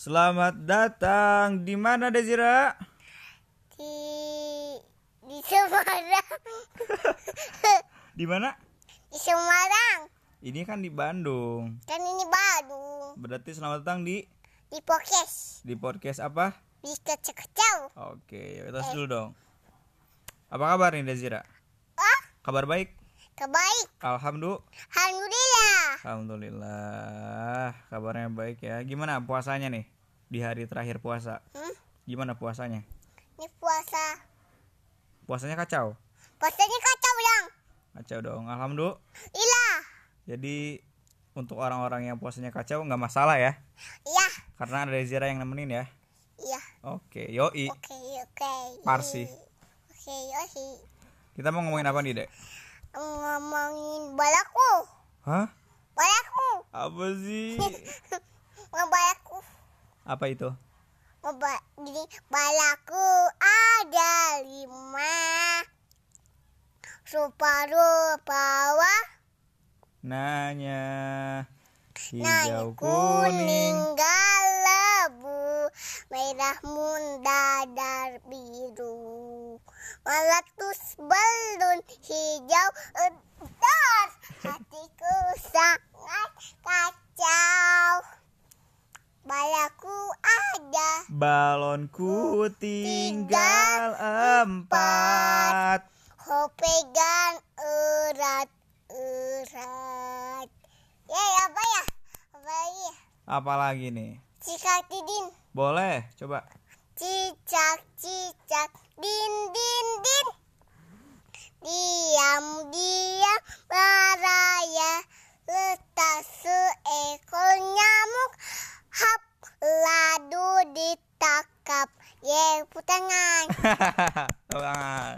Selamat datang di mana Dezira? di di Semarang Di mana? di Semarang Ini kan di Bandung. kan ini baru Berarti selamat datang di di podcast di podcast apa? di kecil-kecil Oke, kita tes dulu dong. Apa kabar nih Dezira? ah Kabar baik? Kebaik Alhamdulillah. alhamdulillah Alhamdulillah, kabarnya baik ya. Gimana puasanya nih di hari terakhir puasa? hmm? Gimana puasanya? ini puasa Puasanya kacau? puasanya kacau dong Kacau dong. Alhamdulillah. Jadi untuk orang-orang yang puasanya kacau nggak masalah ya, iya karena ada Dezira yang nemenin ya. iya Oke, yoi. oke oke Parsi. oke oke Kita mau ngomongin apa nih, Dek? Ngomongin balaku Hah? balaku Apa sih? ngebalaku Apa itu? Ngeba gini balaku ada lima rupa-rupa wah Nanya hijau kuning. galabu merah muda dan biru meletus belun hijau edar hatiku sangat kacau balaku ada Balonku tinggal empat. Kau pegang erat-erat. Ya, apa ya? Apa lagi? ya? Apa lagi nih? Cicak didin. Boleh, coba. Cicak, cicak, din, din, din. Diam, beraya. Letak seekor nyamuk. Hap, ladu ditangkap. Ye, putangan. Tangan.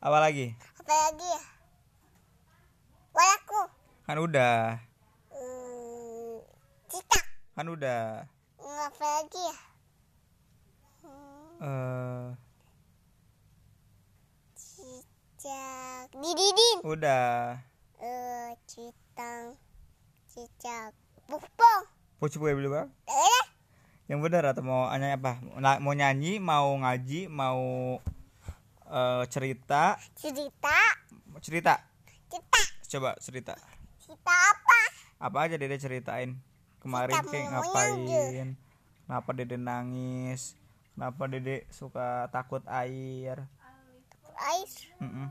Apa lagi? Apa lagi ya? Balaku. Kan udah. Hmm, cicak. Kan udah. Apa lagi ya? Hmm, Eh, cicak. Dididin. udah. Eh, citang. Cicak. Bukpong. Pucuk gue dulu bang. Eh, Yang benar atau mau nyanyi apa? Mau nyanyi, mau ngaji, mau eh, cerita, cerita. mau cerita. Cita. Coba cerita. Cita apa? Apa aja Dede ceritain kemarin Cerita kayak ngapain? Kenapa Dede nangis? Kenapa Dede suka takut air? Air. Mm-mm.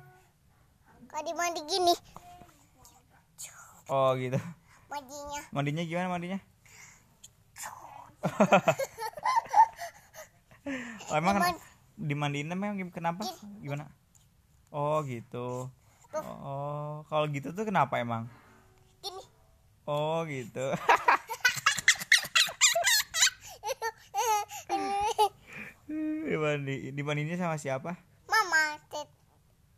Kalau di mandi gini. Oh gitu. Mandinya. Mandinya gimana mandinya? oh, emang Diman- dimandiin emang kenapa? Gimana? Oh gitu. Oh, kalau gitu tuh kenapa emang? Gini. Oh gitu. Dimandi, dimandinya sama siapa? Mama. Tet.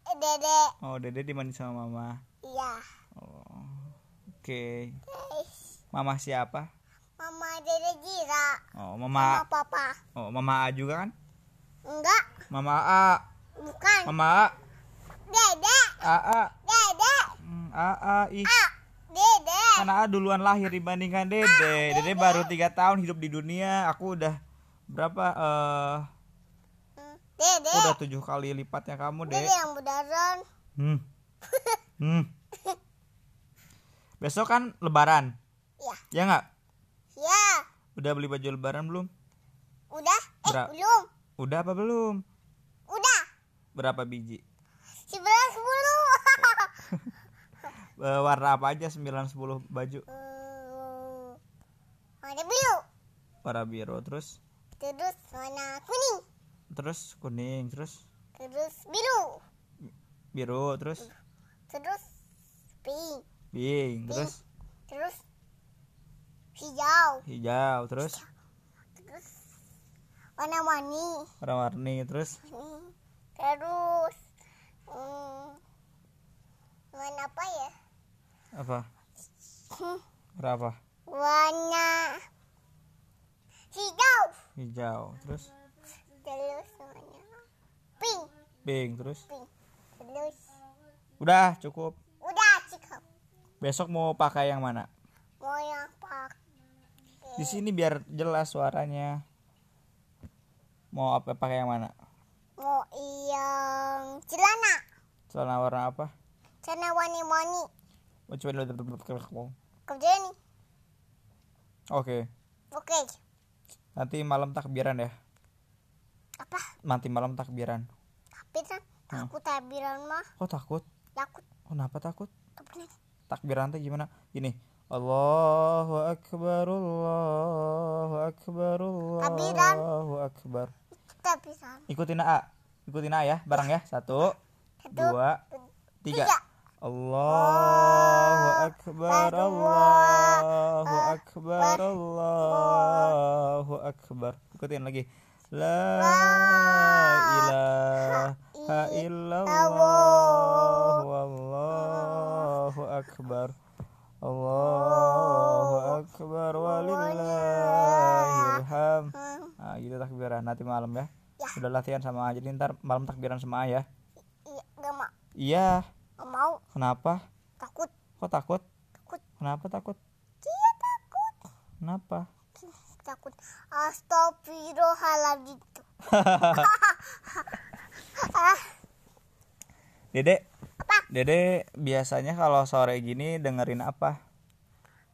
Eh, Dede. Oh, Dede dimandi sama mama. Iya. Oh, oke. Guys. Mama siapa? Mama Dede Jira. Oh, Mama mama. Papa. Oh, mama A juga kan? Enggak. Mama A. Bukan. Mama A. Dede. A A. Dede. Hmm, A A. Ih, A. Dede. kan A duluan lahir dibandingkan Dede. Dede baru tiga tahun hidup di dunia. Aku udah berapa? Eh, Hmm, Dede. udah tujuh kali lipatnya kamu, Dede Dek. yang bedaran. Hmm. Hmm. Besok kan lebaran. Ya. Ya nggak? Ya. Udah beli baju lebaran belum? Udah? Eh, belum. Udah apa belum? Udah. Berapa biji? Sebelas sepuluh. Eh, warna apa aja 9 10 baju? Hmm, Warna biru. Warna biru terus Terus warna kuning. terus kuning terus Terus biru. Biru terus Terus pink. pink terus Terus hijau. hijau terus Terus warna-warni. warna-warni terus Hmm, Terus hmm, warna apa ya? apa berapa Warna hijau. hijau terus Terus warna pink. pink terus Pink. Terus udah cukup. Udah cukup. besok mau pakai yang mana? Mau yang pakai. Di sini biar jelas suaranya. Mau apa pakai yang mana? Mau yang celana. Celana warna apa? Celana wani-wani oh, coba dulu kerja nih oke. Oke. Nanti malam takbiran ya. Apa? Nanti malam takbiran aku tabiran mah. Kok takut? Takut. Kenapa takut? Takbiran teh gimana? Gini Allahu akbar Allahu akbar Takbiran. Allahu akbar. Ikutin A ikutin A ya bareng ya. Satu Satu, dua tiga. tiga. Allahu akbar Allahu akbar Allahu akbar. Ikutin lagi. La ilaha illallah wallahu akbar Allahu akbar walillahilham Nah gitu takbiran. Nanti malam ya. Ya. Udah latihan sama A jadi ntar malam takbiran sama A ya iya. Gak mau. Iya Kenapa? takut. Kok takut? takut. Kenapa takut? iya takut. Kenapa? takut. Astagfirullahaladzim ah Dede apa Dede biasanya kalau sore gini dengerin apa?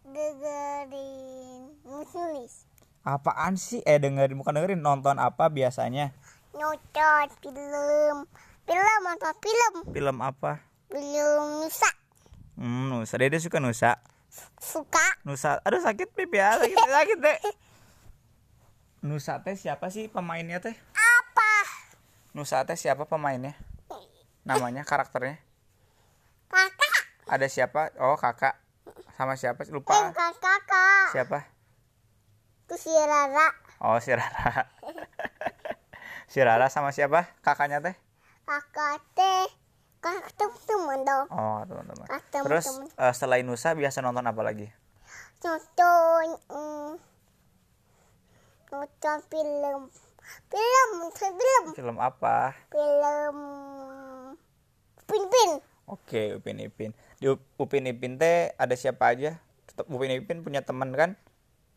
dengerin nulis Apaan sih? Eh dengerin bukan dengerin nonton apa biasanya? nonton film film nonton film Film apa? film Nusa Hmm, Nusa. Dede suka Nusa. suka Nusa. Aduh sakit pipi ya, sakit sakit deh. Nusa teh siapa sih pemainnya teh? Nusa teh siapa pemainnya? Namanya karakternya? kakak Ada siapa? Oh kakak. Sama siapa? Lupa. bukan kakak Siapa? itu si Rara Oh si Rara. si Rara sama siapa? Kakaknya teh? kakak teh kakak teman dong Oh teman-teman. Teman-teman. Terus eh, selain Nusa biasa nonton apa lagi? nonton mm, nonton film film film Film apa? film pin pin Oke Upin Ipin. Di Up- Upin Ipin teh ada siapa aja? Tetap Upin Ipin punya teman kan?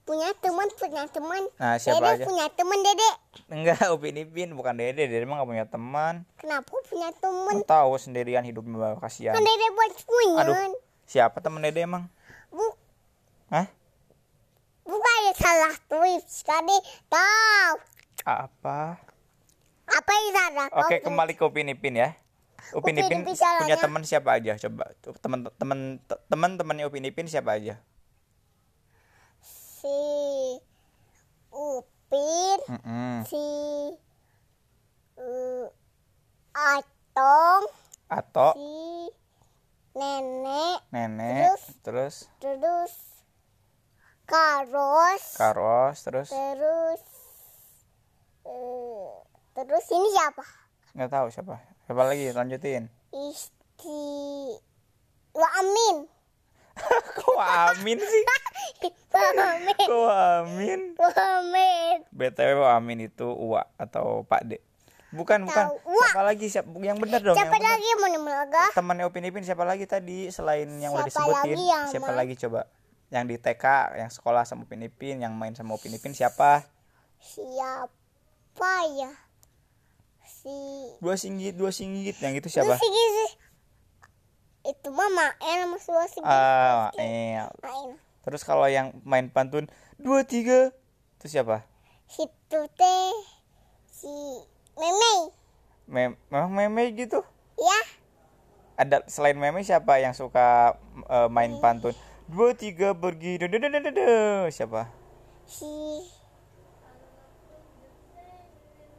punya teman punya teman Nah, siapa dede aja? punya teman dede Enggak, Upin Ipin bukan Dede. Dede mah gak punya teman. kenapa punya teman tahu sendirian hidupnya bawa kasihan. kan dede buat punya Aduh, siapa temen Dede emang? Bu, Hah? bukan salah tulis tadi tahu Apa? apa salah Oke, kembali ke Upin Ipin ya. Upin Upin Ipin Ipin punya teman siapa aja? Coba teman teman teman temannya Upin Ipin siapa aja? si upin Mm-mm. si uh, atong Atau si nenek nenek, Terus? terus terus karos Karos, terus terus eh, terus ini siapa nggak tahu siapa. Siapa lagi? Lanjutin. istri Wa Amin Kok Amin sih? Wa Amin Kok Amin? Wa Amin BTW Amin itu Uwa atau Pak De. Bukan, bukan. Siapa lagi? Siapa yang benar dong? siapa yang lagi mau melaga Temannya Upin Ipin siapa lagi tadi selain yang udah Siapa disebutin? lagi yang siapa lagi coba? Yang di TK, yang sekolah sama Upin Ipin, yang main sama Upin Ipin siapa? siapa ya si Dua singgit, dua singgit. Yang itu siapa? Itu si Gizi. itu mama eh nama si si Ah. Main. Terus kalau yang main pantun dua tiga itu siapa? Situ teh si Meme. Mem memang meme gitu. Ya, Ada selain meme siapa yang suka eh, main pantun? Dua tiga pergi. Siapa? si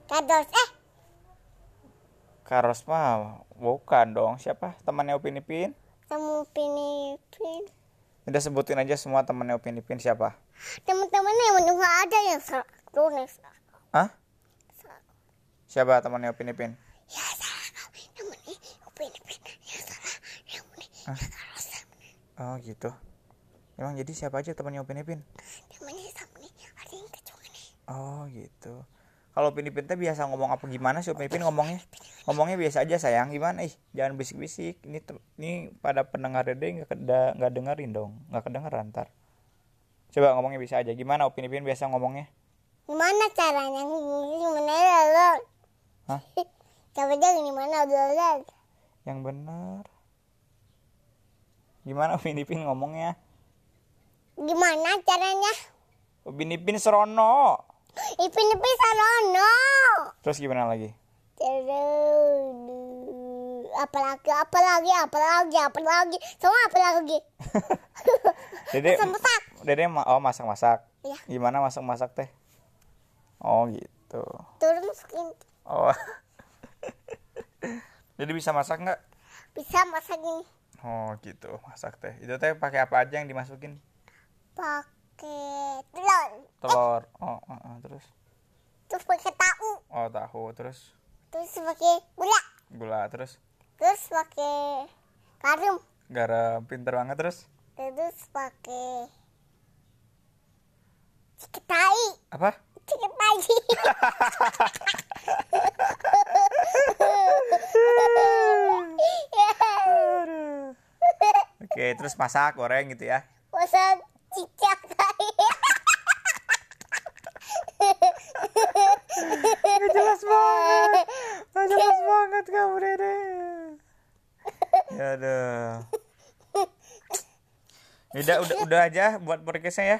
Kados. Eh, Karos mah bukan dong. Siapa? Temannya Upin Ipin? kamu pinipin. Udah sebutin aja semua temannya Upin Ipin siapa? Teman-temannya yang menunggu ada yang salah. Tulis. Hah? Siapa temannya Upin Ipin? Ya salah kau. Namanya pinipin. Ya salah. Ya. Oh gitu. Emang jadi siapa aja temannya Upin Ipin? Namanya sama nih. Ada yang nih. Oh gitu. Kalau Upin Ipin teh biasa ngomong apa gimana sih Upin Ipin ngomongnya? Ngomongnya biasa aja sayang gimana? Ih jangan bisik-bisik. Ini ini pada pendengar Dede nggak nggak dengerin dong, nggak kedengeran ntar. Coba ngomongnya bisa aja. Gimana Upin Ipin biasa ngomongnya? Gimana caranya? Gimana lol? Hah? Coba aja gimana lol? Yang benar. Gimana Upin Ipin ngomongnya? Gimana caranya? Upin Ipin serono. Ipin ipin sarono. Terus gimana lagi? Terus apalagi apalagi apalagi apalagi semua apalagi Dede, Masak-masak. Dede ma- oh masak-masak. Iya. Gimana masak-masak teh? Oh gitu. terus masukin Oh. Jadi bisa masak nggak? bisa masak ini Oh gitu, masak teh. Itu teh pakai apa aja yang dimasukin? pakai telur Telur. Oh, oh, oh, terus. terus pakai tahu Oh tahu, terus terus pakai gula gula, terus terus pakai garam garam. Pinter banget terus. terus pakai ciketai Apa? ciketai. Oke, terus masak, goreng gitu ya. masak ciketai Gak jelas banget. Gak jelas banget kamu Dede. Ya aduh. Udah, udah, udah aja buat podcastnya ya.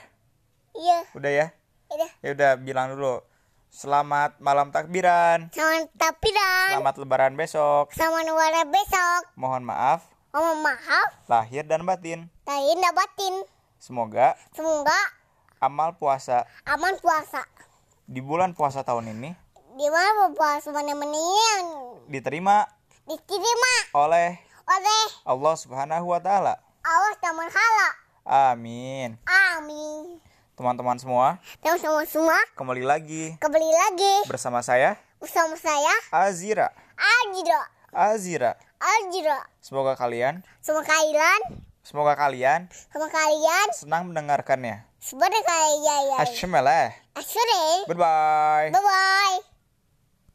iya Udah ya. udah Ya udah bilang dulu. Selamat malam takbiran. sama tapiran Selamat lebaran besok. sama nuara besok Mohon maaf Mohon maaf lahir dan batin. tadi dapatin Semoga semoga amal puasa aman puasa di bulan puasa tahun ini di mana puasa mana yang diterima diterima oleh oleh Allah Subhanahu wa taala. Allah sama hala Amin. amin Teman-teman semua, teman-teman semua kembali lagi kembali lagi bersama saya bersama saya Azira. Ajiro Azira. Ajiro Semoga kalian, sama kalian semoga kalian sama kalian senang mendengarkannya. sebenarnya kayak ya ya Hasyemelah. Asyure Bye bye. bye bye